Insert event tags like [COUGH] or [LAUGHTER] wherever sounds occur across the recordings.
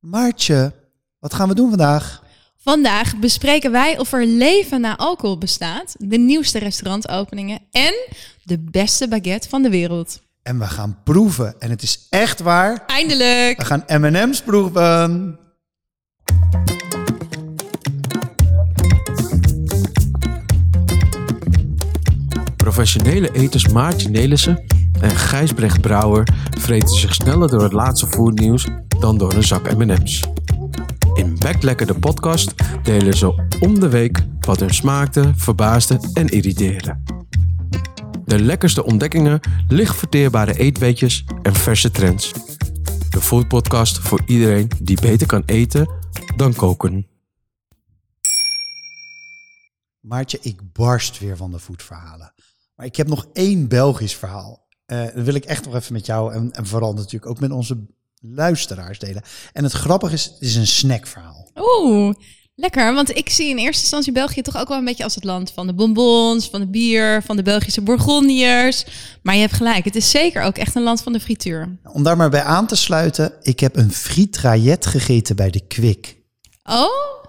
Maartje, wat gaan we doen vandaag? Vandaag bespreken wij of er leven na alcohol bestaat, de nieuwste restaurantopeningen en de beste baguette van de wereld. En we gaan proeven. En het is echt waar. Eindelijk! We gaan M&M's proeven. Professionele eters Maartje Nelissen en Gijsbrecht Brouwer vreten zich sneller door het laatste foodnieuws dan door een zak M&M's. In Backlekker de podcast delen ze om de week wat hun smaakte, verbaasde en irriteerde. De lekkerste ontdekkingen, licht verteerbare eetweetjes en verse trends. De foodpodcast voor iedereen die beter kan eten dan koken. Maartje, ik barst weer van de voetverhalen. Maar ik heb nog één Belgisch verhaal. Eh dat wil ik echt nog even met jou en, en vooral natuurlijk ook met onze luisteraars delen. En het grappige is, het is een snackverhaal. Oeh, lekker. Want ik zie in eerste instantie België toch ook wel een beetje als het land van de bonbons, van de bier, van de Belgische bourgondiërs. Maar je hebt gelijk, het is zeker ook echt een land van de frituur. Om daar maar bij aan te sluiten, ik heb een fritrajet gegeten bij de Kwik. Oh?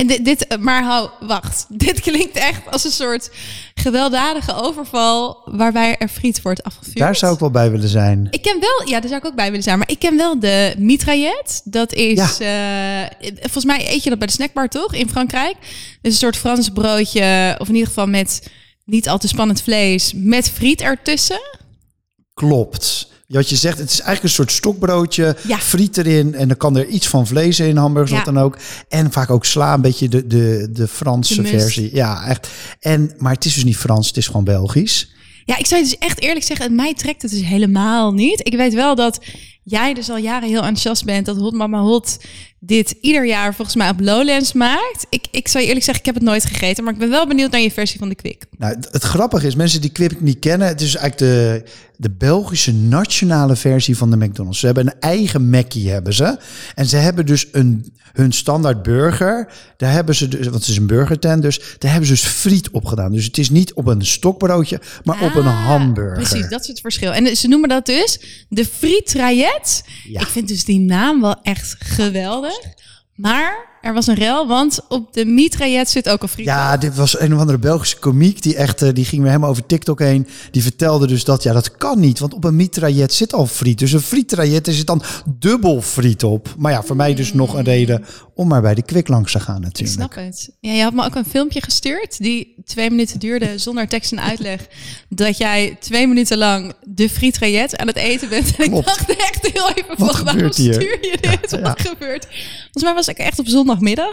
En dit, dit, maar hou, wacht. [LAUGHS] Dit klinkt echt als een soort gewelddadige overval waarbij er friet wordt afgevuurd. Daar zou ik wel bij willen zijn. Ik ken wel, ja, daar zou ik ook bij willen zijn. Maar ik ken wel de mitraillet. Dat is, eh, volgens mij eet je dat bij de snackbar toch in Frankrijk? Dus een soort Frans broodje, of in ieder geval met niet al te spannend vlees, met friet ertussen. Klopt. Wat je zegt, het is eigenlijk een soort stokbroodje, Ja. friet erin en dan kan er iets van vlees in, hamburgers, Ja. wat dan ook. En vaak ook sla, een beetje de, de, de Franse De versie. Ja, echt. En, maar het is dus niet Frans, het is gewoon Belgisch. Ja, ik zou je dus echt eerlijk zeggen, mij trekt het dus helemaal niet. Ik weet wel dat jij dus al jaren heel enthousiast bent dat Hot Mama Hot dit ieder jaar volgens mij op Lowlands maakt. Ik, ik zou je eerlijk zeggen, ik heb het nooit gegeten, maar ik ben wel benieuwd naar je versie van de Kwik. Nou, het, grappige is, mensen die Quip niet kennen, het is eigenlijk de, de Belgische nationale versie van de McDonald's. Ze hebben een eigen Mackie, hebben ze. En ze hebben dus een, hun standaard burger, daar hebben ze dus, want het is een burgertent, dus daar hebben ze dus friet op gedaan. Dus het is niet op een stokbroodje, maar op een Ah, hamburger. Precies, dat is het verschil. En ze noemen dat dus de Ja. Ik vind dus die naam wel echt geweldig. Maar er was een rel, want op de mitraillet zit ook een friet. Ja, dit was een of andere Belgische komiek die echt, eh, die ging weer helemaal over TikTok heen. Die vertelde dus dat, ja, dat kan niet, want op een mitraillet zit al friet. Dus een fritraillet, er zit dan dubbel friet op. Maar ja, voor mij dus nog een reden om maar bij de kwik langs te gaan Ik natuurlijk. snap het. Ja, je had me ook een filmpje gestuurd die twee minuten duurde zonder tekst en uitleg. Dat jij twee minuten lang de fritraillet aan het eten bent. En Klopt. ik dacht echt heel even Wat van, waarom gebeurt hier? stuur je dit? Wat gebeurt? Volgens mij was ik echt op zondagmiddag.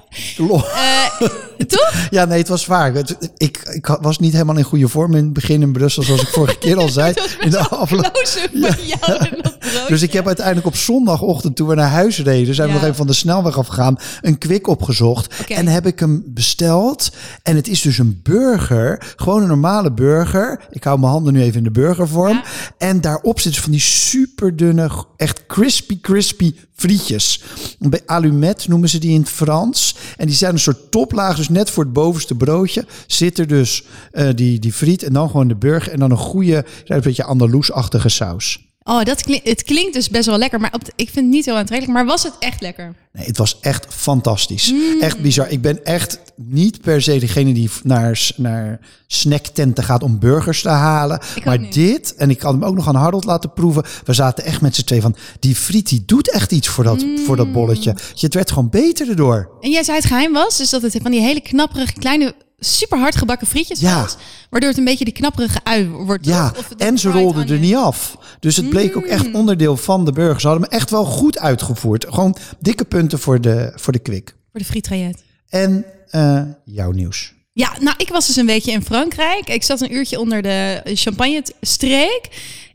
Eh, toch? [LAUGHS] Ja, nee, het was waar. Het- Ik, ik was niet helemaal in goede vorm in het begin in Brussel, zoals ik vorige keer al [LAUGHS] zei. In de afgelopen Close van jou en dat broodje. Dus ik heb uiteindelijk op zondagochtend, toen we naar huis reden, zijn we nog even van de snelweg afgegaan, een kwik opgezocht. En heb ik hem besteld. En het is dus een burger, gewoon een normale burger. Ik hou mijn handen nu even in de burgervorm. En daarop zitten van die super dunne, echt crispy, crispy frietjes. Bij alumet noemen ze die in het Frans. En die zijn een soort toplaag, dus net voor het bovenste broodje zit er dus eh, die, die friet en dan gewoon de burger en dan een goede, een beetje Andaloes-achtige saus. Oh, dat klinkt, het klinkt dus best wel lekker. Maar op de- ik vind het niet heel aantrekkelijk. Maar was het echt lekker? Nee, het was echt fantastisch. Mm. Echt bizar. Ik ben echt niet per se degene die naar, naar snacktenten gaat om burgers te halen. maar niet. dit, en ik had hem ook nog aan Harold laten proeven. We zaten echt met z'n twee van, die friet die doet echt iets voor dat, voor dat bolletje. Het werd gewoon beter erdoor. En jij zei het geheim was, dus dat het van die hele knapperige, kleine, super hard gebakken frietjes Ja. was. Waardoor het een beetje die knapperige ui wordt. Ja? Of en ze rolden er niet af. Dus het bleek ook Mm. echt onderdeel van de burger. Ze hadden hem echt wel goed uitgevoerd. Gewoon dikke punten voor de, voor de kwik. Voor de fritraillet. En eh, jouw nieuws. Ja, nou, ik was dus een weekje in Frankrijk. Ik zat een uurtje onder de champagne-streek.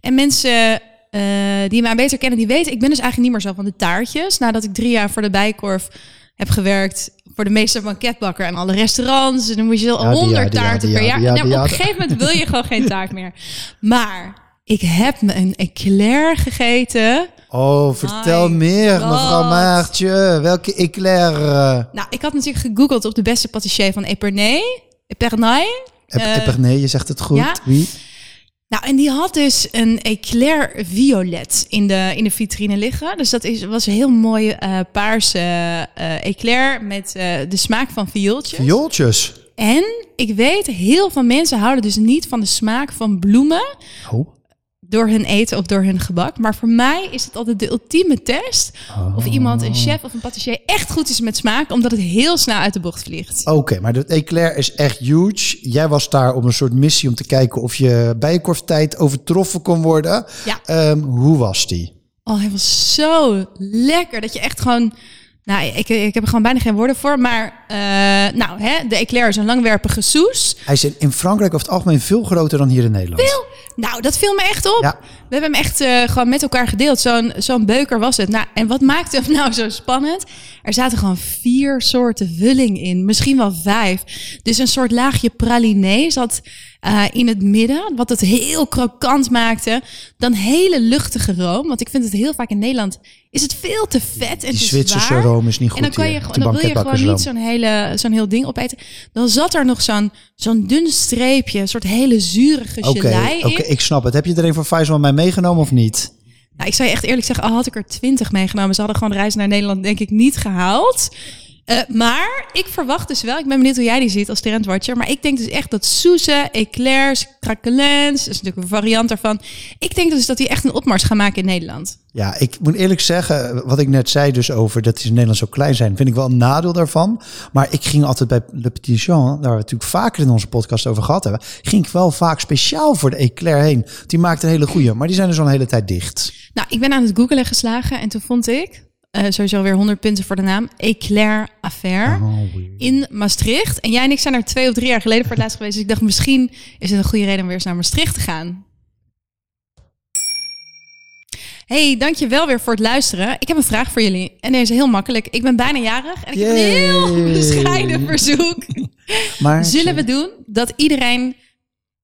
En mensen eh, die mij beter kennen, die weten... ik ben dus eigenlijk niet meer zo van de taartjes. Nadat ik drie jaar voor de Bijkorf heb gewerkt... voor de meester banketbakker en alle restaurants. En dan moet je die honderd taarten per ja, jaar. Nou, op een gegeven moment wil je gewoon geen taart meer. Maar ik heb me een eclair gegeten... Oh, vertel My meer, God. mevrouw Maartje. Welke eclair? eh Nou, ik had natuurlijk gegoogeld op de beste patissier van Epernay. Epernay. Ep- Eh, Epernay, je zegt het goed. ja. Wie? Nou, en die had dus een eclair violet in de, in de vitrine liggen. Dus dat is, was een heel mooi eh, paarse eh eclair met eh, de smaak van viooltjes. Viooltjes. En ik weet, heel veel mensen houden dus niet van de smaak van bloemen Oh. Door hun eten of door hun gebak. Maar voor mij is het altijd de ultieme test of iemand, een chef of een patissier, echt goed is met smaak, omdat het heel snel uit de bocht vliegt. Oké, maar de eclair is echt huge. Jij was daar op een soort missie om te kijken of je bijenkorftijd overtroffen kon worden. Ja. Ehm, hoe was die? Oh, hij was zo lekker dat je echt gewoon. Nou, ik, ik heb er gewoon bijna geen woorden voor. Maar eh, nou, hè, de eclair is een langwerpige soes. Hij is in, in Frankrijk over het algemeen veel groter dan hier in Nederland. Veel. Nou, dat viel me echt op. Ja. We hebben hem echt eh, gewoon met elkaar gedeeld. Zo'n zo'n beuker was het. Nou, en wat maakte hem [LAUGHS] nou zo spannend? Er zaten gewoon vier soorten vulling in. Misschien wel vijf. Dus een soort laagje praliné zat eh, in het midden. Wat het heel krokant maakte. Dan hele luchtige room. Want ik vind het heel vaak in Nederland... is het veel te vet en Die Zwitserse room is niet goed En dan, kan je, gewoon- dan wil je gewoon niet zo'n hele, zo'n heel ding opeten. Dan zat er nog zo'n zo'n dun streepje, een soort hele zurige gelei in. oké, ik snap het. Heb je er een van Faisal mij meegenomen of niet? Nou, ik zou je echt eerlijk zeggen, al had ik er twintig meegenomen, ze hadden gewoon reis naar Nederland denk ik niet gehaald. Eh, maar ik verwacht dus wel, ik ben benieuwd hoe jij die ziet als trendwatcher, maar ik denk dus echt dat soeze, eclairs, craquelins, dat is natuurlijk een variant daarvan. Ik denk dus dat die echt een opmars gaan maken in Nederland. Ja, ik moet eerlijk zeggen, wat ik net zei dus over dat die in Nederland zo klein zijn, vind ik wel een nadeel daarvan. Maar ik ging altijd bij Le Petit Jean, daar we het natuurlijk vaker in onze podcast over gehad hebben, ging ik wel vaak speciaal voor de Eclair heen. Die maakt een hele goeie, maar die zijn dus al een hele tijd dicht. Nou, ik ben aan het googelen geslagen en toen vond ik, eh, sowieso weer 100 punten voor de naam, Eclair Affair. in Maastricht. En jij en ik zijn er twee of drie jaar geleden voor het laatst geweest. Dus ik dacht, misschien is het een goede reden om weer eens naar Maastricht te gaan. Hey, dankjewel weer voor het luisteren. Ik heb een vraag voor jullie. En deze is heel makkelijk. Ik ben bijna jarig en ik heb een heel bescheiden verzoek. Maar [LAUGHS] Zullen we doen dat iedereen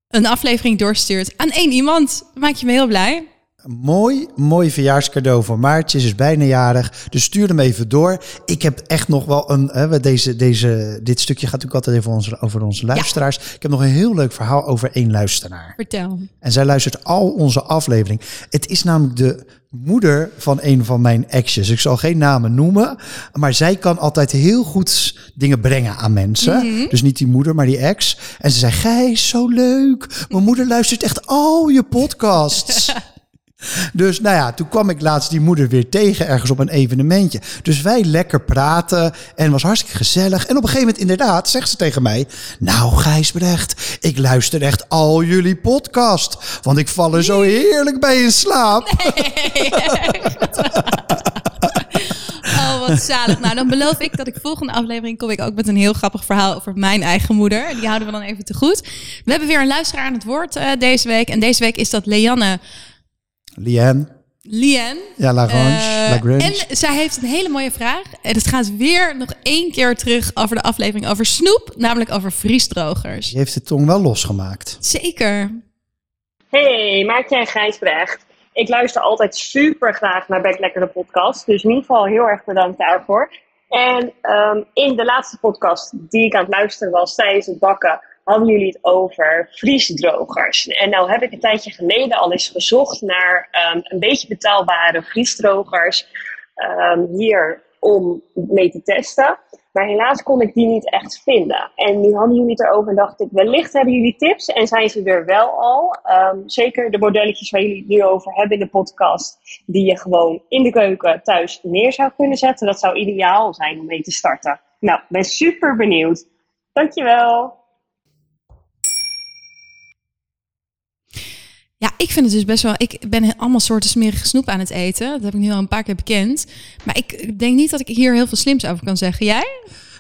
een aflevering doorstuurt aan één iemand? Maak je me heel blij. Mooi, mooi verjaarscadeau voor Maartje. Ze is bijna jarig. Dus stuur hem even door. Ik heb echt nog wel een. Hè, we deze, deze, dit stukje gaat natuurlijk altijd even onze, over onze luisteraars. Ik heb nog een heel leuk verhaal over één luisteraar. Vertel. En zij luistert al onze aflevering. Het is namelijk de moeder van een van mijn exjes. Ik zal geen namen noemen. Maar zij kan altijd heel goed dingen brengen aan mensen. Dus niet die moeder, maar die ex. En ze zei, Gijs, zo leuk. Mijn moeder luistert echt al je podcasts. [LAUGHS] Dus nou ja, toen kwam ik laatst die moeder weer tegen ergens op een evenementje. Dus wij lekker praten en was hartstikke gezellig. En op een gegeven moment inderdaad zegt ze tegen mij... Nou Gijsbrecht, ik luister echt al jullie podcast. Want ik val er zo heerlijk bij in slaap. [LAUGHS] Oh, wat zalig. Nou, dan beloof ik dat ik volgende aflevering kom ik ook met een heel grappig verhaal over mijn eigen moeder. Die houden we dan even te goed. We hebben weer een luisteraar aan het woord eh, deze week. En deze week is dat Leanne Liane, Lien. ja, Lagrange, Eh, Lagrange. en zij heeft een hele mooie vraag. En het gaat weer nog één keer terug over de aflevering over snoep. Namelijk over vriesdrogers. Die heeft de tong wel losgemaakt. Zeker. Hey, Maartje en Gijsbrecht. Ik luister altijd super graag naar Back Lekker de podcast. Dus in ieder geval heel erg bedankt daarvoor. En ehm, in de laatste podcast die ik aan het luisteren was tijdens het bakken, hadden jullie het over vriesdrogers. En nou heb ik een tijdje geleden al eens gezocht naar ehm, een beetje betaalbare vriesdrogers ehm, hier om mee te testen. Maar helaas kon ik die niet echt vinden. En nu hadden jullie het erover en dacht ik, wellicht hebben jullie tips en zijn ze er wel al. Ehm, zeker de modelletjes waar jullie het nu over hebben in de podcast, die je gewoon in de keuken thuis neer zou kunnen zetten. Dat zou ideaal zijn om mee te starten. Nou, ben super benieuwd. Dankjewel. Ja, ik vind het dus best wel. Ik ben allemaal soorten smerige snoep aan het eten. Dat heb ik nu al een paar keer bekend. Maar ik denk niet dat ik hier heel veel slims over kan zeggen. Jij?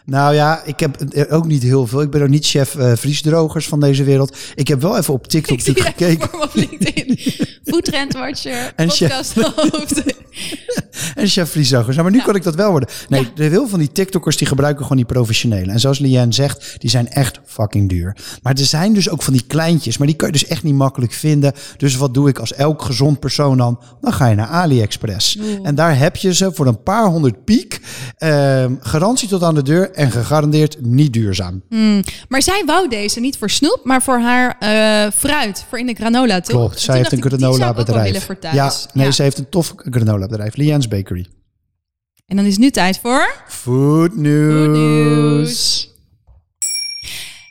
Nou ja, ik heb ook niet heel veel. Ik ben ook niet chef eh vriesdrogers van deze wereld. Ik heb wel even op TikTok [LAUGHS] Ik gekeken. voor op LinkedIn. En podcasthoofd. [LAUGHS] En chef vriesdrogers. Nou, maar nu kan ik dat wel worden. Nee, Ja. de veel van die TikTokkers die gebruiken gewoon die professionele. En zoals Liane zegt, die zijn echt fucking duur. Maar er zijn dus ook van die kleintjes, maar die kan je dus echt niet makkelijk vinden. Dus wat doe ik als elk gezond persoon dan? Dan ga je naar AliExpress. En daar heb je ze voor een paar honderd piek. Ehm, garantie tot aan de deur. En gegarandeerd niet duurzaam. Hmm. Maar zij wou deze niet voor snoep, maar voor haar eh, fruit, voor in de granola, toch? Klopt, zij heeft een granola bedrijf. Ja, nee, Ja. ze heeft een tof granola bedrijf. Lian's Bakery. En dan is het nu tijd voor... Food news.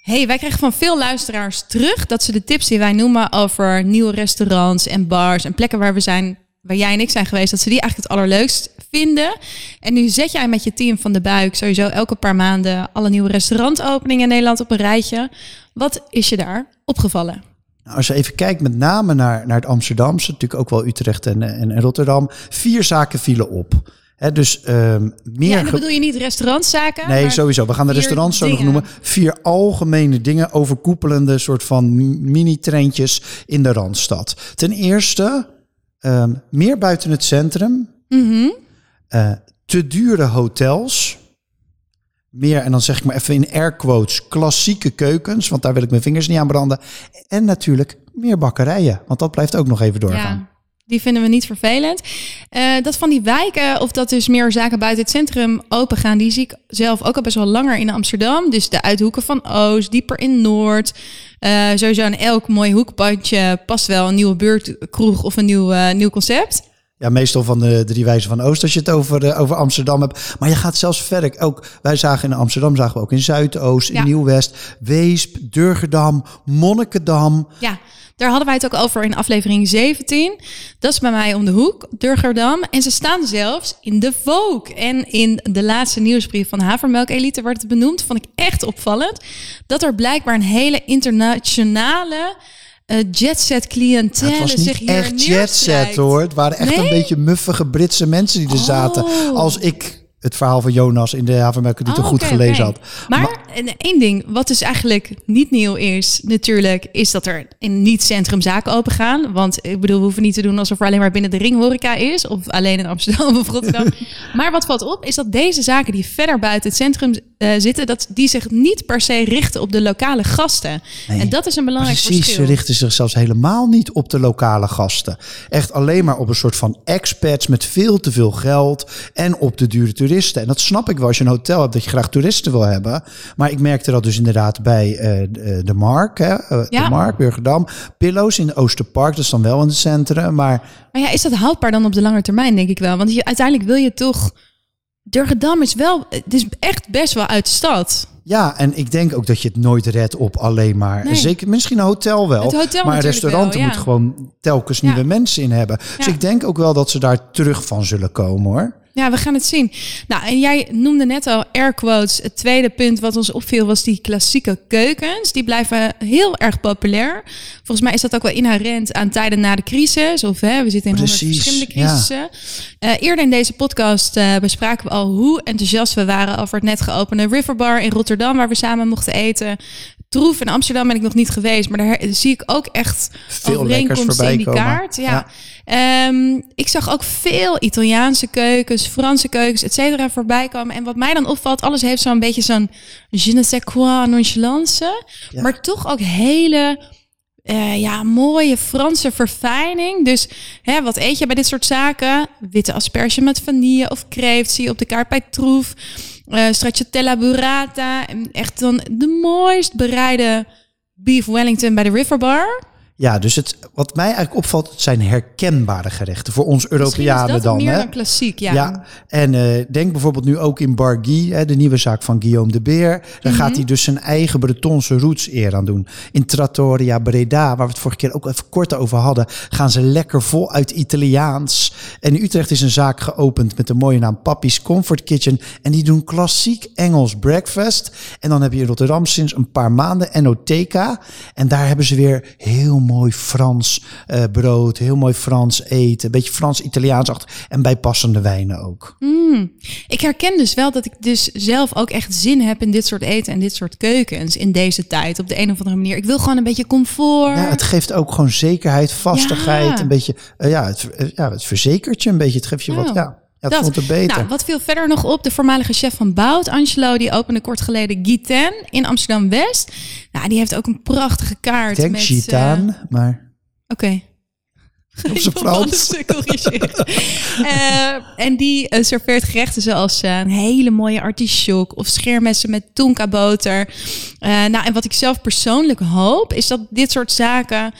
Hey, wij krijgen van veel luisteraars terug dat ze de tips die wij noemen over nieuwe restaurants en bars en plekken waar we zijn, waar jij en ik zijn geweest, dat ze die eigenlijk het allerleukst vinden. En nu zet jij met je team van de buik sowieso elke paar maanden alle nieuwe restaurantopeningen in Nederland op een rijtje. Wat is je daar opgevallen? Nou, Als je even kijkt met name naar, naar het Amsterdamse, natuurlijk ook wel Utrecht en, en, en Rotterdam. Vier zaken vielen op. Hè, dus ehm, meer... Ja, en dan ge- bedoel je niet restaurantzaken? Nee, sowieso. We gaan de restaurants zo nog noemen. Vier algemene dingen, overkoepelende soort van mini-trendjes in de Randstad. Ten eerste, ehm, meer buiten het centrum. Mhm. Eh, te dure hotels. Meer, en dan zeg ik maar even in air quotes, klassieke keukens. Want daar wil ik mijn vingers niet aan branden. En natuurlijk meer bakkerijen. Want dat blijft ook nog even doorgaan. Ja, die vinden we niet vervelend. Eh, dat van die wijken, of dat dus meer zaken buiten het centrum open gaan, die zie ik zelf ook al best wel langer in Amsterdam. Dus de uithoeken van Oost, dieper in Noord. Eh, sowieso aan elk mooi hoekpadje past wel een nieuwe buurtkroeg of een nieuw, eh, nieuw concept. Ja, meestal van de drie wijzen van Oost als je het over, over Amsterdam hebt. Maar je gaat zelfs verder. Ook, wij zagen in Amsterdam, zagen we ook in Zuidoost, in Ja. Nieuw-West, Weesp, Durgedam, Monnikendam. Ja, daar hadden wij het ook over in aflevering 17. Dat is bij mij om de hoek, Durgerdam. En ze staan zelfs in de Vogue. En in de laatste nieuwsbrief van Havermelk Elite werd het benoemd. Vond ik echt opvallend. Dat er blijkbaar een hele internationale eh jetset cliëntele Het was zich niet hier echt jetset hoor. Het waren echt Nee? een beetje muffige Britse mensen die er zaten. Oh. Als ik het verhaal van Jonas in de Havermelk niet Oh, goed gelezen had. Maar, en één ding, wat dus eigenlijk niet nieuw is, natuurlijk, is dat er in niet-centrum zaken open gaan. Want ik bedoel, we hoeven niet te doen alsof er alleen maar binnen de ring horeca is. Of alleen in Amsterdam [LAUGHS] of Rotterdam. [LAUGHS] maar wat valt op, is dat deze zaken die verder buiten het centrum eh, zitten, dat die zich niet per se richten op de lokale gasten. Nee. En dat is een belangrijk Precies, ze verschil. richten zich zelfs helemaal niet op de lokale gasten. Echt alleen maar op een soort van expats met veel te veel geld en op de dure toeristen. En dat snap ik wel als je een hotel hebt dat je graag toeristen wil hebben. Maar ik merkte dat dus inderdaad bij eh, de, de Mark, hè, eh, Ja. de Mark, Burgerdam. Pillows in Oosterpark, dat is dan wel in het centrum. Maar Maar ja, is dat houdbaar dan op de lange termijn, denk ik wel? Want je, uiteindelijk wil je toch... Durgedam is wel, het is echt best wel uit de stad. ja, en ik denk ook dat je het nooit redt op alleen maar. Nee. Zeker, misschien een hotel wel. Het hotel maar restauranten wel, ja. moeten gewoon telkens Ja. nieuwe mensen in hebben. Dus ik denk ook wel dat ze daar terug van zullen komen hoor. Ja, we gaan het zien. Nou, en jij noemde net al air quotes. Het tweede punt wat ons opviel was die klassieke keukens. Die blijven heel erg populair. Volgens mij is dat ook wel inherent aan tijden na de crisis. Of hè, we zitten in honderd verschillende ja. crisissen. Eh, eerder in deze podcast eh, bespraken we al hoe enthousiast we waren over het net geopende Riverbar in Rotterdam, waar we samen mochten eten. Troef in Amsterdam ben ik nog niet geweest, maar daar zie ik ook echt Veel overeenkomsten in die komen. kaart. Ja. Ja. Ehm, ik zag ook veel Italiaanse keukens, Franse keukens, et cetera, voorbij komen. En wat mij dan opvalt, alles heeft zo'n beetje zo'n je ne sais quoi nonchalance. Ja. Maar toch ook hele eh, ja, mooie Franse verfijning. Dus hè, wat eet je bij dit soort zaken? Witte asperge met vanille of kreeft zie je op de kaart bij Troef. Eh stracciatella burrata. En echt dan de mooist bereide beef Wellington bij de Riverbar. Ja, dus het, wat mij eigenlijk opvalt, het zijn herkenbare gerechten voor ons is Europeanen dat dan. meer hè? dan klassiek, ja. Ja, en eh, denk bijvoorbeeld nu ook in Barguy, hè, de nieuwe zaak van Guillaume de Beer. Daar Mhm. gaat hij dus zijn eigen Bretonse roots eer aan doen. In Trattoria Breda, waar we het vorige keer ook even kort over hadden, gaan ze lekker vol uit Italiaans. En in Utrecht is een zaak geopend met de mooie naam Papi's Comfort Kitchen. En die doen klassiek Engels breakfast. En dan heb je in Rotterdam sinds een paar maanden Enoteca. En daar hebben ze weer heel mooi Frans eh, brood, heel mooi Frans eten. Een beetje Frans-Italiaans achter en bijpassende wijnen ook. Mm. Ik herken dus wel dat ik dus zelf ook echt zin heb in dit soort eten en dit soort keukens in deze tijd. Op de een of andere manier. Ik wil gewoon een beetje comfort. Ja, het geeft ook gewoon zekerheid, vastigheid, Ja. een beetje, eh, ja, het, eh, ja, het verzekert je een beetje. Het geeft je wat, ja, ja dat. het beter. Nou, wat viel verder nog op? De voormalige chef van Bout, Angelo, die opende kort geleden Giten in Amsterdam-West. Nou, die heeft ook een prachtige kaart. Ik denk met, Gitaan, eh, maar Oké. [LAUGHS] Op zijn [LAUGHS] Frans. Eh, en die eh, serveert gerechten zoals een hele mooie artichok of scheermessen met tonka boter. Eh, nou, en wat ik zelf persoonlijk hoop, is dat dit soort zaken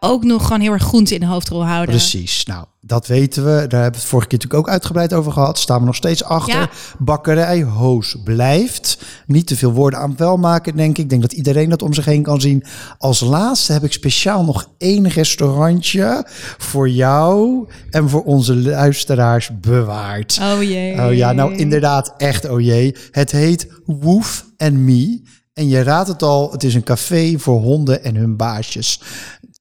ook nog gewoon heel erg groente in de hoofdrol houden. Precies. Nou, dat weten we. Daar hebben we het vorige keer natuurlijk ook uitgebreid over gehad. Staan we nog steeds achter. Ja. Bakkerij Hoos blijft. Niet te veel woorden aan wel maken, denk ik. Ik denk dat iedereen dat om zich heen kan zien. Als laatste heb ik speciaal nog één restaurantje voor jou en voor onze luisteraars bewaard. Oh jee. Oh ja, nou inderdaad, echt oh jee. Het heet Woof and Me. En je raadt het al, het is een café voor honden en hun baasjes.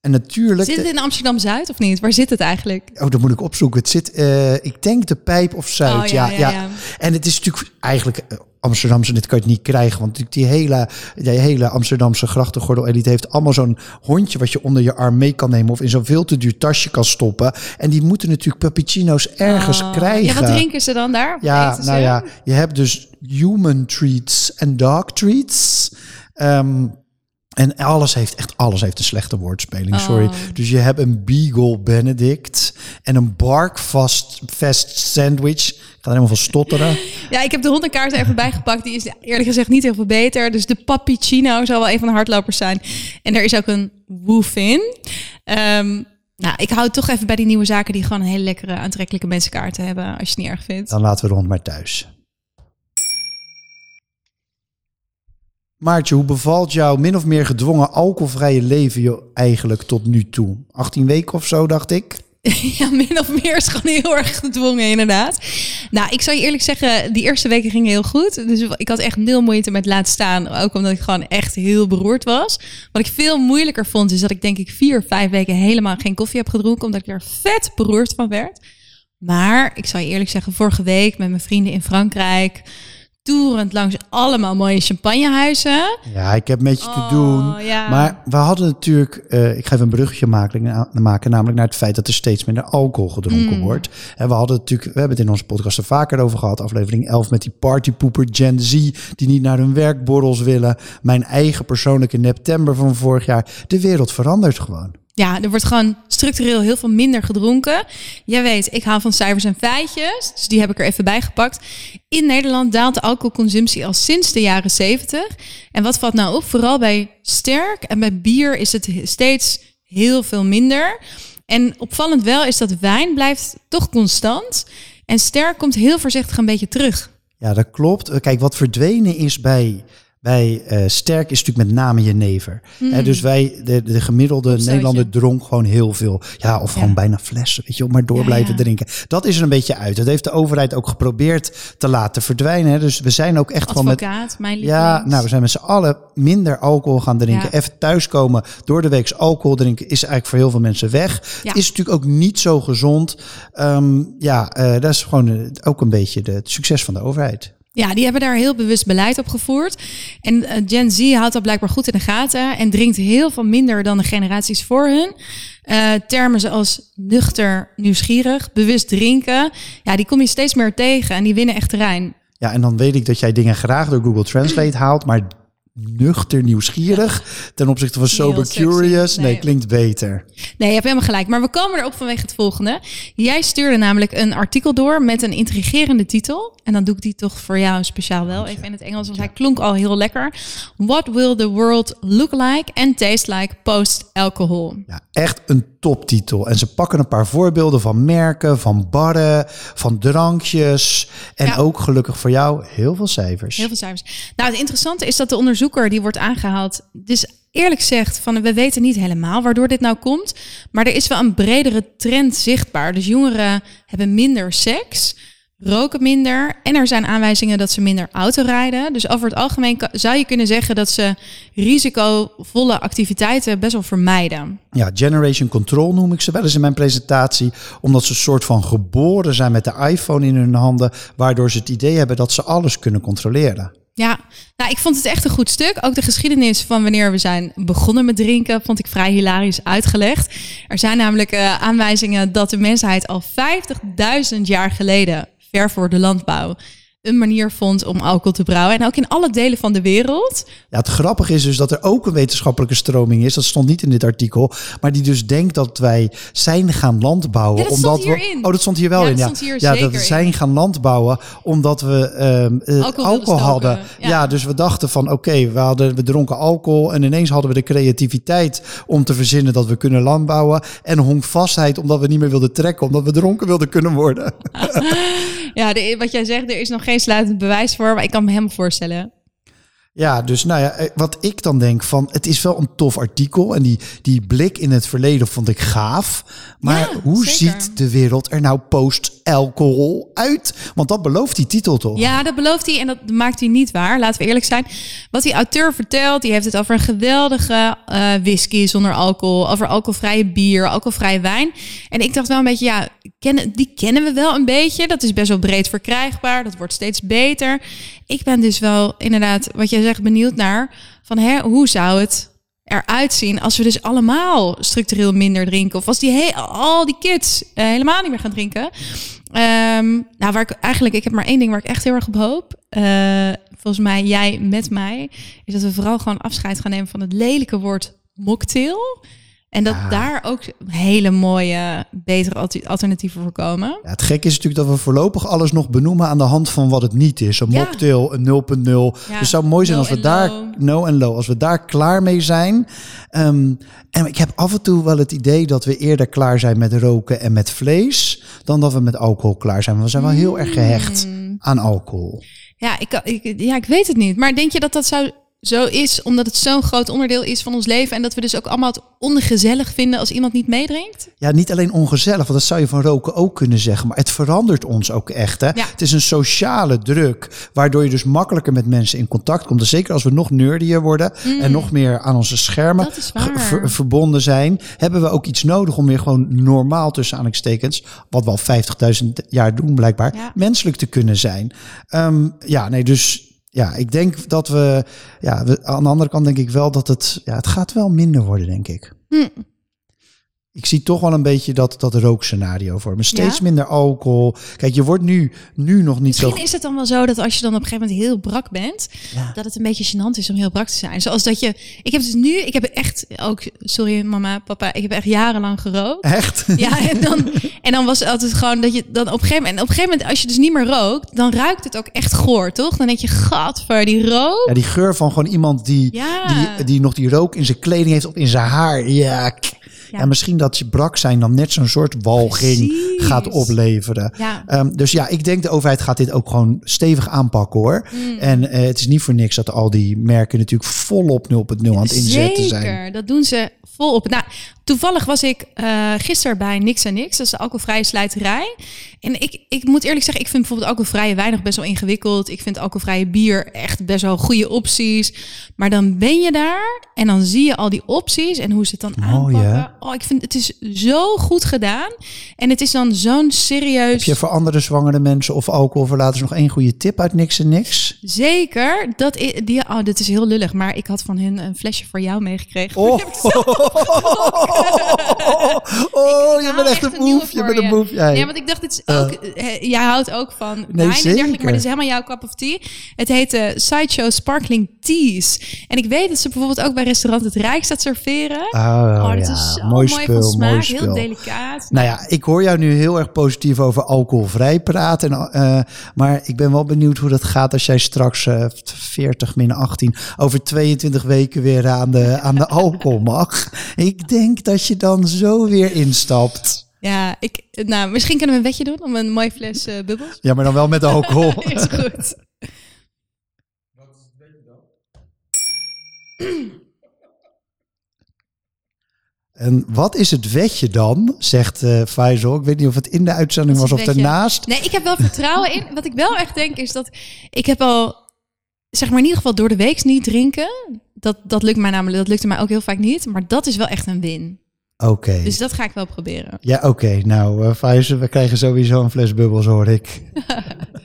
En natuurlijk... Zit het in Amsterdam-Zuid of niet? Waar zit het eigenlijk? Oh, dat moet ik opzoeken. Het zit, eh, ik denk de Pijp of Zuid. Oh, ja, ja, ja, ja, ja. En het is natuurlijk eigenlijk eh, Amsterdamse, dit kan je het niet krijgen. Want natuurlijk die hele, die hele Amsterdamse grachtengordel-elite heeft allemaal zo'n hondje wat je onder je arm mee kan nemen. Of in zo'n veel te duur tasje kan stoppen. En die moeten natuurlijk puppuccino's ergens Oh. krijgen. Ja, wat drinken ze dan daar? Ja, ze? nou ja, je hebt dus human treats en dog treats. Ehm, en alles heeft, echt alles heeft een slechte woordspeling, Oh. sorry. Dus je hebt een Beagle Benedict en een Barkfast Fest sandwich. Ik ga er helemaal van stotteren. Ja, ik heb de hondenkaart er even bijgepakt. Die is eerlijk gezegd niet heel veel beter. Dus de Papicino zal wel een van de hardlopers zijn. En er is ook een woof in. Ehm, nou, ik hou toch even bij die nieuwe zaken die gewoon een hele lekkere, aantrekkelijke mensenkaarten hebben. Als je het niet erg vindt. Dan laten we de hond maar thuis. Maartje, hoe bevalt jouw min of meer gedwongen alcoholvrije leven je eigenlijk tot nu toe? 18 weken of zo, dacht ik. [LAUGHS] Ja, min of meer is gewoon heel erg gedwongen, inderdaad. Nou, ik zal je eerlijk zeggen, die eerste weken gingen heel goed. Dus ik had echt nul moeite met laten staan. Ook omdat ik gewoon echt heel beroerd was. Wat ik veel moeilijker vond, is dat ik denk ik vier, vijf weken helemaal geen koffie heb gedronken. Omdat ik er vet beroerd van werd. Maar ik zal je eerlijk zeggen, vorige week met mijn vrienden in Frankrijk... toerend langs allemaal mooie champagnehuizen. Ja, ik heb met je te Oh, doen. ja. Maar we hadden natuurlijk, eh, ik ga even een bruggetje maken, na- maken, namelijk naar het feit dat er steeds minder alcohol gedronken Mm. wordt. En we hadden natuurlijk, we hebben het in onze podcast er vaker over gehad, aflevering 11 met die partypoeper Gen Z, die niet naar hun werkborrels willen. Mijn eigen persoonlijke Neptember van vorig jaar. De wereld verandert gewoon. Ja, er wordt gewoon structureel heel veel minder gedronken. Jij weet, ik hou van cijfers en feitjes. Dus die heb ik er even bij gepakt. In Nederland daalt de alcoholconsumptie al sinds de jaren 70. En wat valt nou op? Vooral bij sterk en bij bier is het steeds heel veel minder. En opvallend wel is dat wijn blijft toch constant. En sterk komt heel voorzichtig een beetje terug. Ja, dat klopt. Kijk, wat verdwenen is bij, bij eh, Sterk is natuurlijk met name jenever. Hè, dus wij, de, de gemiddelde Opstootje. Nederlander dronk gewoon heel veel. Ja, of gewoon bijna flessen, weet je, om maar door Ja, blijven ja. drinken. Dat is er een beetje uit. Dat heeft de overheid ook geprobeerd te laten verdwijnen. Hè. Dus we zijn ook echt gewoon met... Advocaat, mijn lievelings. Ja, nou, we zijn met z'n allen minder alcohol gaan drinken. Even thuiskomen, door de week alcohol drinken is eigenlijk voor heel veel mensen weg. Het is natuurlijk ook niet zo gezond. Ehm, ja, eh, dat is gewoon eh, ook een beetje de, het succes van de overheid. Ja, die hebben daar heel bewust beleid op gevoerd. En eh, Gen Z houdt dat blijkbaar goed in de gaten en drinkt heel veel minder dan de generaties voor hun. Eh, termen zoals nuchter, nieuwsgierig, bewust drinken, ja, die kom je steeds meer tegen en die winnen echt terrein. Ja, en dan weet ik dat jij dingen graag door Google Translate haalt, maar nuchter nieuwsgierig ten opzichte van sober curious, nee, Nee. klinkt beter. Nee, je hebt helemaal gelijk. Maar we komen erop vanwege het volgende. Jij stuurde namelijk een artikel door met een intrigerende titel. En dan doe ik die toch voor jou speciaal wel even in het Engels, want hij klonk al heel lekker. What will the world look like and taste like post-alcohol? Ja, echt een toptitel. En ze pakken een paar voorbeelden van merken, van barren, van drankjes. En Ja. ook gelukkig voor jou heel veel cijfers. Heel veel cijfers. Nou, het interessante is dat de onderzoeker die wordt aangehaald, dus eerlijk zegt van we weten niet helemaal waardoor dit nou komt, maar er is wel een bredere trend zichtbaar. Dus jongeren hebben minder seks, roken minder en er zijn aanwijzingen dat ze minder auto rijden. Dus over het algemeen zou je kunnen zeggen dat ze risicovolle activiteiten best wel vermijden. Ja, Generation Control noem ik ze wel eens in mijn presentatie. Omdat ze een soort van geboren zijn met de iPhone in hun handen. Waardoor ze het idee hebben dat ze alles kunnen controleren. Ja, nou, ik vond het echt een goed stuk. Ook de geschiedenis van wanneer we zijn begonnen met drinken, vond ik vrij hilarisch uitgelegd. Er zijn namelijk eh, aanwijzingen dat de mensheid al 50.000 jaar geleden, ver voor de landbouw, een manier vond om alcohol te brouwen. En ook in alle delen van de wereld. Ja, het grappige is dus dat er ook een wetenschappelijke stroming is. Dat stond niet in dit artikel. Maar die dus denkt dat wij zijn gaan landbouwen. Ja, omdat we. Oh, dat stond hier wel Ja, in. Ja, hier ja dat we zijn gaan landbouwen omdat we ehm, eh, Alcohol alcohol, hadden. ja. dus we dachten van oké, we hadden we dronken alcohol. En ineens hadden we de creativiteit om te verzinnen dat we kunnen landbouwen. En honkvastheid omdat we niet meer wilden trekken. Omdat we dronken wilden kunnen worden. [LAUGHS] [LAUGHS] Ja, de, wat jij zegt, er is nog geen sluitend bewijs voor. Maar ik kan me helemaal voorstellen. Ja, dus nou ja, eh, wat ik dan denk van, het is wel een tof artikel en die, die blik in het verleden vond ik gaaf. Maar Ja, hoe zeker. ziet de wereld er nou post-alcohol uit? Want dat belooft die titel toch? Ja, dat belooft hij en dat maakt hij niet waar. Laten we eerlijk zijn. Wat die auteur vertelt, die heeft het over een geweldige eh, whisky zonder alcohol, over alcoholvrije bier, alcoholvrije wijn. En ik dacht wel een beetje, ja, kennen, die kennen we wel een beetje. Dat is best wel breed verkrijgbaar. Dat wordt steeds beter. Ik ben dus wel inderdaad, wat jij zegt, benieuwd naar van hè, hoe zou het eruit zien als we dus allemaal structureel minder drinken? Of als die he- al die kids eh, helemaal niet meer gaan drinken? Ehm, nou, waar ik eigenlijk, ik heb maar één ding waar ik echt heel erg op hoop. Eh, volgens mij, jij met mij, is dat we vooral gewoon afscheid gaan nemen van het lelijke woord mocktail. En dat Ja. daar ook hele mooie, betere alter- alternatieven voor komen. Ja, het gekke is natuurlijk dat we voorlopig alles nog benoemen aan de hand van wat het niet is. Een Ja. mocktail, een 0.0. Ja, Dus het zou mooi zijn als we daar, low. no en low, als we daar klaar mee zijn. Ehm, en ik heb af en toe wel het idee dat we eerder klaar zijn met roken en met vlees, dan dat we met alcohol klaar zijn. Want we zijn wel heel erg gehecht Mm. aan alcohol. Ja ik, ik, ja, ik weet het niet. Maar denk je dat dat zo, zo is omdat het zo'n groot onderdeel is van ons leven... en dat we dus ook allemaal het ongezellig vinden als iemand niet meedrinkt? Ja, niet alleen ongezellig, want dat zou je van roken ook kunnen zeggen. Maar het verandert ons ook echt. Hè? Ja. Het is een sociale druk, waardoor je dus makkelijker met mensen in contact komt. Dus zeker als we nog nerdier worden en nog meer aan onze schermen Mm. Ver- verbonden zijn, hebben we ook iets nodig om weer gewoon normaal tussen aanhalingstekens, wat we al 50.000 jaar doen blijkbaar, Ja. menselijk te kunnen zijn. Ehm, ja, nee, dus ja, ik denk dat we, ja, we, aan de andere kant denk ik wel dat het, ja, het gaat wel minder worden, denk ik. Hm. Ik zie toch wel een beetje dat, dat rookscenario voor me. Steeds Ja? minder alcohol. Kijk, je wordt nu, nu nog niet Misschien zo... is het dan wel zo dat als je dan op een gegeven moment heel brak bent, Ja. dat het een beetje gênant is om heel brak te zijn. Zoals dat je, ik heb dus nu, ik heb echt ook, sorry mama, papa, ik heb echt jarenlang gerookt. Echt? [LAUGHS] Ja, en dan, en dan was het altijd gewoon dat je dan op een gegeven moment, en op een gegeven moment als je dus niet meer rookt, dan ruikt het ook echt goor, toch? Dan denk je, gadver, die rook. Ja, die geur van gewoon iemand die, Ja. die, die nog die rook in zijn kleding heeft of in zijn haar. Ja, Ja. ja. misschien dat je brak zijn dan net zo'n soort walging Precies. gaat opleveren. Ja. Ehm, dus ja, ik denk de overheid gaat dit ook gewoon stevig aanpakken hoor. Mm. En eh, het is niet voor niks dat al die merken natuurlijk volop 0.0 aan het inzetten zijn. Zeker, dat doen ze volop. Nou, toevallig was ik eh gisteren bij Nix en Nix, dat is de alcoholvrije slijterij. En ik, ik moet eerlijk zeggen, ik vind bijvoorbeeld alcoholvrije nog best wel ingewikkeld. Ik vind alcoholvrije bier echt best wel goede opties. Maar dan ben je daar en dan zie je al die opties en hoe ze het dan Mooi, hè? aanpakken. Oh, ik vind het is zo goed gedaan. En het is dan zo'n serieus... Heb je voor andere zwangere mensen of alcoholverlaters nog één goede tip uit niks en niks? Zeker, dat is, die, oh, dit is heel lullig, maar ik had van hun een flesje voor jou meegekregen. Oh, [LAUGHS] oh, je Ik bent echt een boef. Je bent een boef. jij. Ja, want ik dacht, dit is ook, eh, jij houdt ook van wijn en dergelijke, maar dit is helemaal jouw cup of tea. Het heet eh, Sideshow Sparkling Teas. En ik weet dat ze bijvoorbeeld ook bij restaurant Het Rijk staat serveren. Oh, oh, dat is zo mooi van smaak, heel delicaat. Nou ja, ik hoor jou nu heel erg positief over alcoholvrij praten. En, eh, maar ik ben wel benieuwd hoe dat gaat als jij straks eh 40 min 18 over 22 weken weer aan de, aan de alcohol mag. Ik denk dat je dan zo weer instapt. Ja, ik, nou, misschien kunnen we een wetje doen om een mooie fles eh, bubbels. Ja, maar dan wel met alcohol. [LAUGHS] is goed. En wat is het wetje dan, zegt eh Faisal. Ik weet niet of het in de uitzending Wat was of wetje? daarnaast. Nee, ik heb wel vertrouwen in. Wat ik wel echt denk is dat ik heb al, zeg maar in ieder geval door de week niet drinken. Dat, dat lukt mij namelijk, dat lukte mij ook heel vaak niet. Maar dat is wel echt een win. Oké. Dus dat ga ik wel proberen. Ja, oké. Nou, eh Faisal, we krijgen sowieso een fles bubbels, hoor ik. [LAUGHS]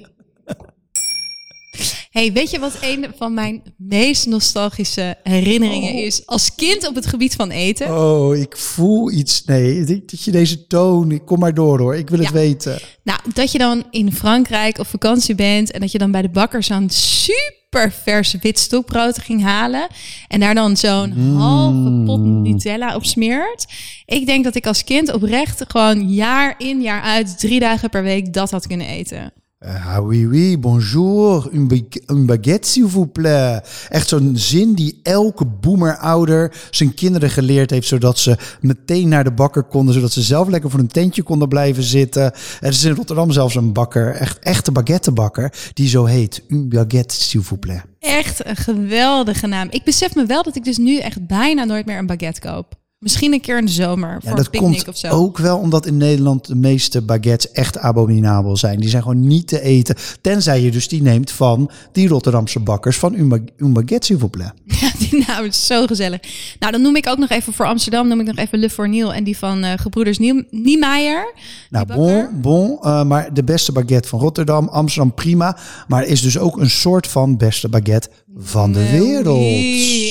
Hey, weet je wat een van mijn meest nostalgische herinneringen is als kind op het gebied van eten? Oh, ik voel iets. Nee, ik dat je deze toon. Kom maar door hoor. Ik wil het weten. Nou, dat je dan in Frankrijk op vakantie bent en dat je dan bij de bakker zo'n super vers wit stokbrood ging halen en daar dan zo'n halve pot Nutella op smeert. Ik denk dat ik als kind oprecht gewoon jaar in jaar uit drie dagen per week dat had kunnen eten. Ah oui, oui, bonjour. Une baguette, s'il vous plaît. Echt zo'n zin die elke boemerouder zijn kinderen geleerd heeft, zodat ze meteen naar de bakker konden, zodat ze zelf lekker voor een tentje konden blijven zitten. Er is in Rotterdam zelfs een bakker, echt echte baguettebakker, die zo heet. Une baguette, s'il vous plaît. Echt een geweldige naam. Ik besef me wel dat ik dus nu echt bijna nooit meer een baguette koop. Misschien een keer in de zomer voor Ja, een dat picknick komt of zo. ook wel omdat in Nederland de meeste baguettes echt abominabel zijn. Die zijn gewoon niet te eten. Tenzij je dus die neemt van die Rotterdamse bakkers van Une baguette, s'il vous plaît. [LAUGHS] Ja, die naam is zo gezellig. Nou, dan noem ik ook nog even voor Amsterdam, noem ik nog even Le Fourniel en die van eh Gebroeders Niemeyer. Nou, bon, bon. eh, maar de beste baguette van Rotterdam, Amsterdam, prima. Maar is dus ook een soort van beste baguette van de wereld.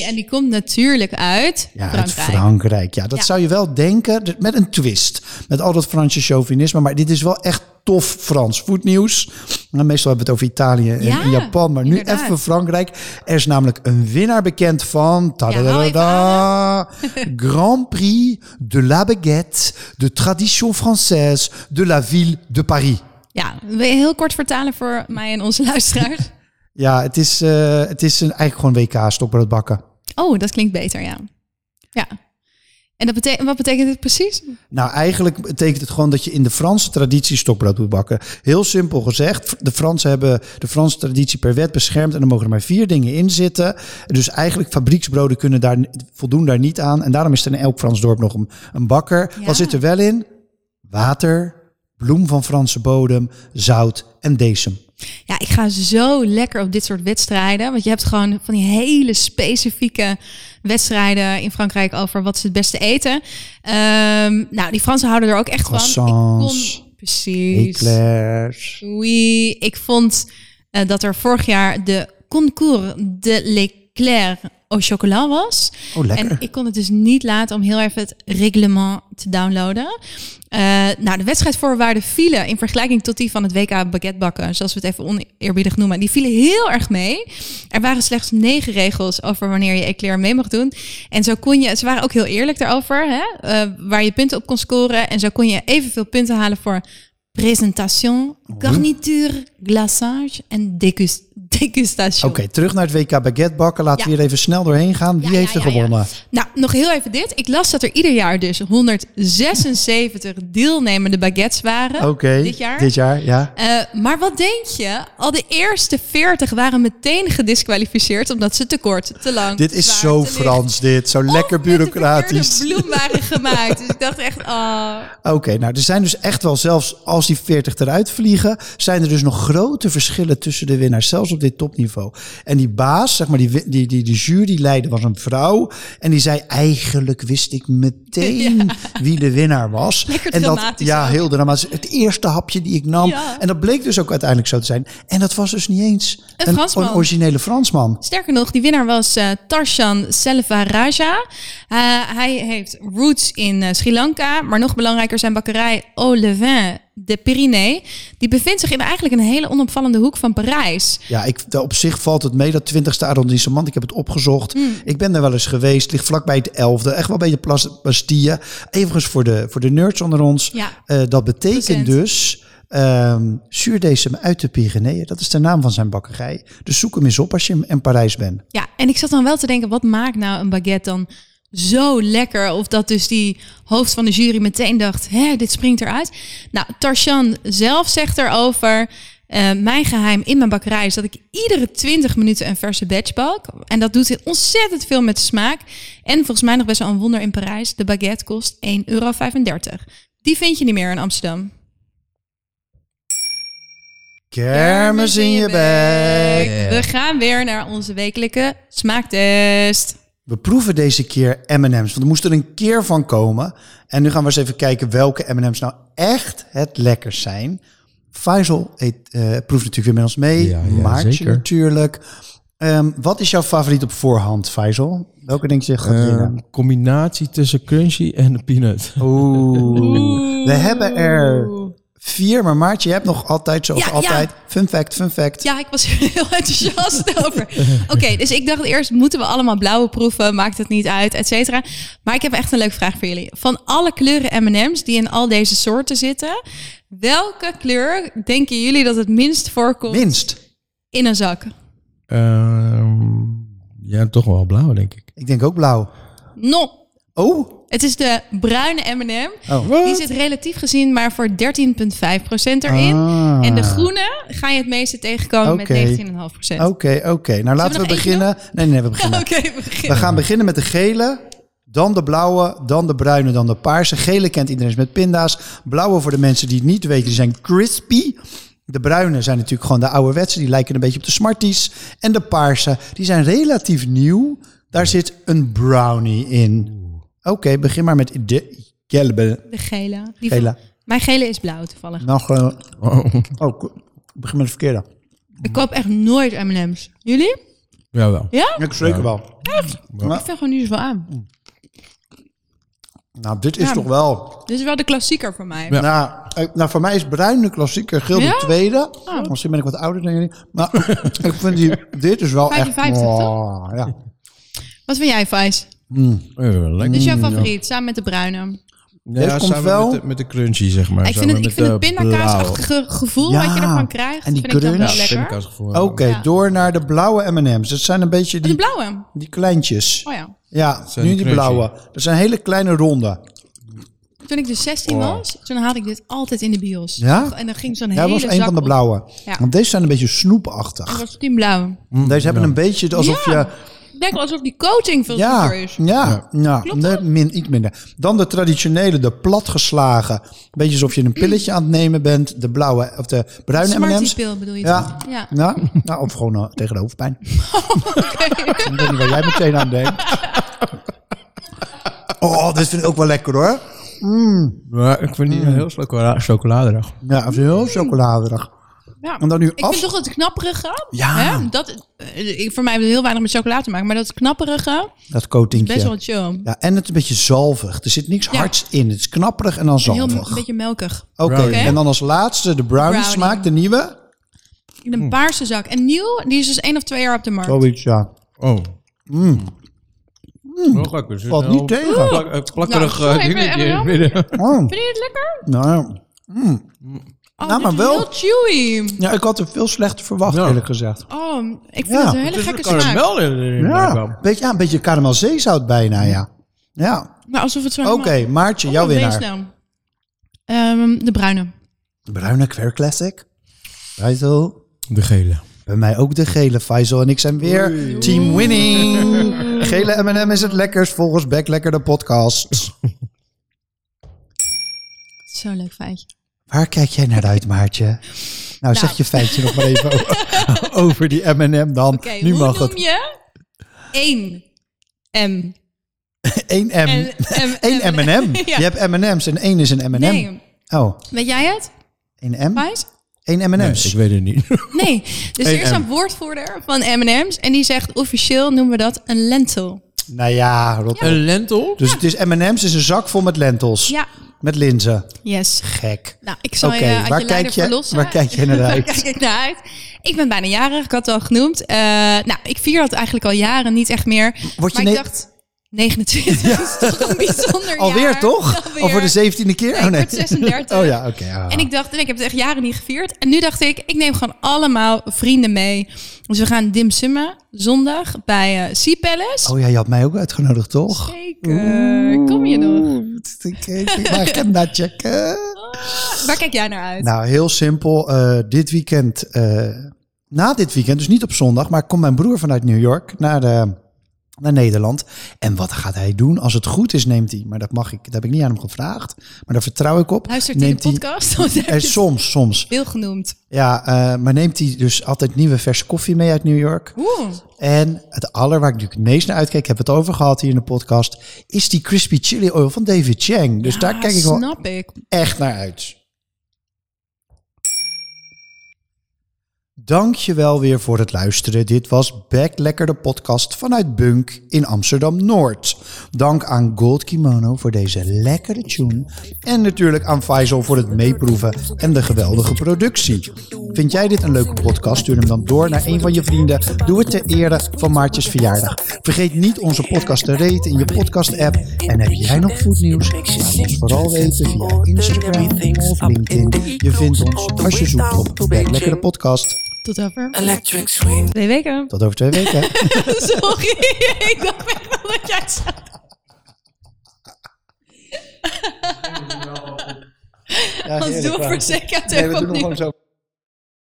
En die komt natuurlijk uit Ja, uit Frankrijk. Frankrijk. Ja, dat Ja. zou je wel denken, met een twist. Met al dat Franse chauvinisme. Maar dit is wel echt tof Frans voetnieuws. Nou, meestal hebben we het over Italië en, Ja, Japan. Maar nu inderdaad. even Frankrijk. Er is namelijk een winnaar bekend van... tadadada, [LAUGHS] Grand Prix de la baguette de tradition française de la ville de Paris. Ja, wil je heel kort vertalen voor mij en onze luisteraars? Ja, het is, eh, het is een, eigenlijk gewoon WK stokbrood bakken. Oh, dat klinkt beter, ja. Ja. En dat betekent, wat betekent dit precies? Nou, eigenlijk betekent het gewoon dat je in de Franse traditie stokbrood moet bakken. Heel simpel gezegd. De Fransen hebben de Franse traditie per wet beschermd en er mogen er maar vier dingen in zitten. Dus eigenlijk fabrieksbroden kunnen daar, voldoen daar niet aan. En daarom is er in elk Frans dorp nog een, een bakker. Ja. Wat zit er wel in? Water, bloem van Franse bodem, zout en decem. Ja, ik ga zo lekker op dit soort wedstrijden. Want je hebt gewoon van die hele specifieke wedstrijden in Frankrijk over wat ze het beste eten. Ehm, nou, die Fransen houden er ook echt van. Ik kon, precies. Eclairs. Oui, ik vond eh, dat er vorig jaar de concours de l'éclair au chocolat was. Oh, lekker. En ik kon het dus niet laten om heel even het reglement te downloaden. Eh, nou, de wedstrijdvoorwaarden vielen in vergelijking tot die van het WK baguettebakken, zoals we het even oneerbiedig noemen, die vielen heel erg mee. Er waren slechts negen regels over wanneer je eclair mee mag doen. En zo kon je, ze waren ook heel eerlijk daarover, hè, eh, waar je punten op kon scoren. En zo kon je evenveel punten halen voor presentation, garniture, glaçage en degust-. Oké, terug naar het WK baguette bakken. Laten we hier even snel doorheen gaan. Wie Ja, heeft ja, er gewonnen? Nou, nog heel even dit. Ik las dat er ieder jaar dus 176 deelnemende baguettes waren. Oké, Dit jaar. Dit jaar, ja. Eh, maar wat denk je? Al de eerste 40 waren meteen gedisqualificeerd omdat ze te kort, te lang. Dit is zo Frans, dit. Zo of lekker bureaucratisch. bloem waren gemaakt. Dus ik dacht echt, oh. Oké, nou, er zijn dus echt wel, zelfs als die 40 eruit vliegen, zijn er dus nog grote verschillen tussen de winnaars, zelfs op dit topniveau. En die baas, zeg maar, die, die, die, die juryleider was een vrouw. En die zei, eigenlijk wist ik meteen [LAUGHS] wie de winnaar was. [LAUGHS] Lekker en dat, Ja, heel dramatisch. Het eerste hapje die ik nam. Ja. En dat bleek dus ook uiteindelijk zo te zijn. En dat was dus niet eens Een Fransman. een originele Fransman. Sterker nog, die winnaar was eh, Tarshan Selvarajah. Eh, hij heeft roots in eh, Sri Lanka, maar nog belangrijker zijn bakkerij Au Levin de Pyrénées. Die bevindt zich in eigenlijk een hele onopvallende hoek van Parijs. Ja, ik, op zich valt het mee, dat 20ste arrondissement. Ik heb het opgezocht. Hmm. Ik ben daar wel eens geweest. Ligt vlakbij het 11e. Echt wel bij de Place Bastille. Everigens voor de, voor de nerds onder ons. Ja. Eh, dat betekent Procent. dus zuurdesem uit de Pyreneeën. Dat is de naam van zijn bakkerij. Dus zoek hem eens op als je in Parijs bent. Ja, en ik zat dan wel te denken, wat maakt nou een baguette dan zo lekker? Of dat dus die hoofd van de jury meteen dacht, hè, dit springt eruit. Nou, Tarshan zelf zegt erover... eh, mijn geheim in mijn bakkerij is dat ik iedere 20 minuten een verse batch bak. En dat doet ontzettend veel met de smaak. En volgens mij nog best wel een wonder in Parijs. De baguette kost 1,35 euro. Die vind je niet meer in Amsterdam. Kermis in je bek. We gaan weer naar onze wekelijke smaaktest. We proeven deze keer M&M's. Want er moest er een keer van komen. En nu gaan we eens even kijken welke M&M's nou echt het lekkers zijn. Faisal eet, eh, proeft natuurlijk weer met ons mee. Ja, ja, Maartje zeker. natuurlijk. Ehm, wat is jouw favoriet op voorhand, Faisal? Welke denk je gaat Eh, combinatie tussen crunchy en peanut. Oeh. [LAUGHS] We hebben er vier, maar Maartje, je hebt nog altijd, zoals Ja, ja. altijd, fun fact, fun fact. Ja, ik was er [LAUGHS] heel enthousiast over. Oké, dus ik dacht eerst, moeten we allemaal blauwe proeven? Maakt het niet uit, et cetera. Maar ik heb echt een leuke vraag voor jullie. Van alle kleuren M&M's die in al deze soorten zitten... welke kleur denken jullie dat het minst voorkomt Minst. in een zak? Ehm, ja, toch wel blauw, denk ik. Ik denk ook blauw. No, Oh, het is de bruine M&M. Oh. Die zit relatief gezien maar voor 13,5% erin. Ah. En de groene ga je het meeste tegenkomen met 19,5%. Oké, oké. Nou, laten we, beginnen. Nee, nee, we beginnen. [LAUGHS] Oké, we beginnen. We gaan beginnen met de gele, dan de blauwe, dan de bruine, dan de paarse. Gele kent iedereen met pinda's. Blauwe voor de mensen die het niet weten, die zijn crispy. De bruine zijn natuurlijk gewoon de ouderwetse, die lijken een beetje op de Smarties. En de paarse, die zijn relatief nieuw. Daar zit een brownie in. Oké, begin maar met de gele. De gele. Die Gele. van- mijn gele is blauw toevallig. Nog, eh, Oh. oh, ik begin met de verkeerde. Ik koop echt nooit M&M's. Jullie? Jawel. Ja? Ja, ik zeker wel. Ik vind gewoon niet zoveel aan. Nou, dit is Ja. toch wel... Dit is wel de klassieker voor mij. Ja. Nou, eh, nou, voor mij is bruin de klassieker, geel Ja? de tweede. Oh. Misschien ben ik wat ouder dan jullie. Maar [LAUGHS] ik vind die, dit is wel 55 echt... toch? Oh, ja. Wat vind jij, Vijs? Eh, lekker. Dit is jouw favoriet, samen met de bruine. Deze Ja, komt samen wel- Met de, met de crunchy, zeg maar. Ik vind het, ik vind de het pindakaasachtige gevoel Ja, wat je ervan krijgt, en die vind ik crunch. lekker. Pindakaasgevoel. Oké, Ja. door naar de blauwe M&M's. Dat zijn een beetje De die, blauwe. die kleintjes. Oh ja. Ja, zijn nu die die crunchy. blauwe. Dat zijn hele kleine ronde. Toen ik dus 16 Oh. was, toen had ik dit altijd in de bios. Ja? En dan ging zo'n Ja, hele dat was een zak van de blauwe. Ja. Want deze zijn een beetje Dat snoepachtig. was team blauw. Deze hebben een beetje alsof Ja. je... Lijkt wel alsof die coating veel Ja, is. ja, ja. Klopt dat? min, iets minder. Dan de traditionele, de platgeslagen. Beetje alsof je een pilletje aan het nemen bent. De blauwe of de bruine M&M's. pil bedoel je Ja. Ja. Ja, nou, of gewoon eh, tegen de hoofdpijn. [LAUGHS] Ik weet niet waar jij meteen aan denkt. [LAUGHS] Oh, dit vind ik ook wel lekker hoor. Maar ik vind die Mm. heel chocola chocoladerig. Ja, heel chocoladerig. Ja. En dan nu Ik af. vind toch het knapperige. Ja. Hè? Dat, eh, ik, voor mij heeft het heel weinig met chocola te maken. Maar dat knapperige Dat coatingje. best wel chill. Ja, en het is een beetje zalvig. Er zit niks Ja. hards in. Het is knapperig en dan En heel zalvig. een beetje melkig. Oké, en dan als laatste de brownie, Brownie. smaak, de nieuwe. In een paarse zak. En nieuw, die is dus één of twee jaar op de markt. Zoiets, ja. Oh. Mm. Nog lekker. Zit Valt nou niet tegen. plak- eh, plakkerig Nou, eh, sorry, dingetje. Oh, Vind je het lekker? nou, Oh, Nou, maar wel- heel chewy. ja, ik had er veel slechter verwacht, Ja. eerlijk gezegd. Oh, ik vind Ja. het een hele Het is gekke een smaak. karamel erin. Ja, beetje, ja, een beetje karamel zeezout bijna, ja. Ja, Maar alsof het zo... oké, Maartje, jouw Oh, wees winnaar. Ehm, de bruine. Bruine Quer Classic. Faisal. De gele. Bij mij ook de gele Faisal. En ik zijn weer team winning. [LAUGHS] Gele M&M is het lekkers volgens Back Lekker de podcast. Zo leuk feitje. Waar kijk jij naar uit, Maartje? Nou, zeg je feitje nog maar even over, [LAUGHS] over die M&M dan. Nu hoe mag noem het. je 1 M? 1 M. En- M- 1 [LAUGHS] M&M. [LAUGHS] Je hebt M&M's en 1 is een M&M. Nee. Oh, Weet jij het, 1 M? Vijs? 1 Nee, M&M's. ik weet het niet. Nee. Dus er is een woordvoerder van M&M's en die zegt officieel noemen we dat een lentil. Nou ja. Een lentil? Dus het is M&M's is een zak vol met lentels. Ja. Met linzen. Yes. Gek. Nou, ik zal Oké, je uit waar je kijk je- verlossen. waar kijk je naar [LAUGHS] Waar uit? kijk ik naar uit? Ik ben bijna jarig, ik had het al genoemd. Eh, nou, ik vier dat eigenlijk al jaren niet echt meer. Word je maar ik dacht, 29 is toch een bijzonder [LAUGHS] Alweer jaar. toch? Alweer. [LAUGHS] Al voor de zeventiende keer? Nee, ik word 36. [LAUGHS] Oh ja, oké. En ik dacht, en ik heb het echt jaren niet gevierd. En nu dacht ik, ik neem gewoon allemaal vrienden mee. Dus we gaan dimsummen zondag bij eh Sea Palace. Oh ja, je had mij ook uitgenodigd, toch? Zeker. Kom je nog? Ik mag agenda checken. Waar kijk jij naar uit? Nou, heel simpel. Eh, dit weekend, eh, na dit weekend, dus niet op zondag, maar komt mijn broer vanuit New York naar, de, naar Nederland. En wat gaat hij doen? Als het goed is, neemt hij, maar dat mag ik, dat heb ik niet aan hem gevraagd, maar daar vertrouw ik op. Luistert hij de neemt hij, podcast? [LAUGHS] Heb eh, soms, soms. veel genoemd. Ja, eh, maar neemt hij dus altijd nieuwe verse koffie mee uit New York. Oeh. En het aller waar ik natuurlijk het meest naar uitkijk, heb het over gehad hier in de podcast, is die crispy chili oil van David Chang. Dus daar kijk ik wel snap ik. echt naar uit. Dank je wel weer voor het luisteren. Dit was Back Lekker de podcast vanuit Bunk in Amsterdam-Noord. Dank aan Gold Kimono voor deze lekkere tune. En natuurlijk aan Faisal voor het meeproeven en de geweldige productie. Vind jij dit een leuke podcast? Stuur hem dan door naar een van je vrienden. Doe het ter ere van Maartjes verjaardag. Vergeet niet onze podcast te raten in je podcast-app. En heb jij nog goed nieuws? Laat ons vooral weten via Instagram of LinkedIn. Je vindt ons als je zoekt op Back Lekker de podcast. Tot over Electric swing. twee weken. Tot over twee weken. [LAUGHS] Sorry, ik dacht echt wel dat jij zou. Ja, we waar. voor zekerheid Nee, we doen hem gewoon zo.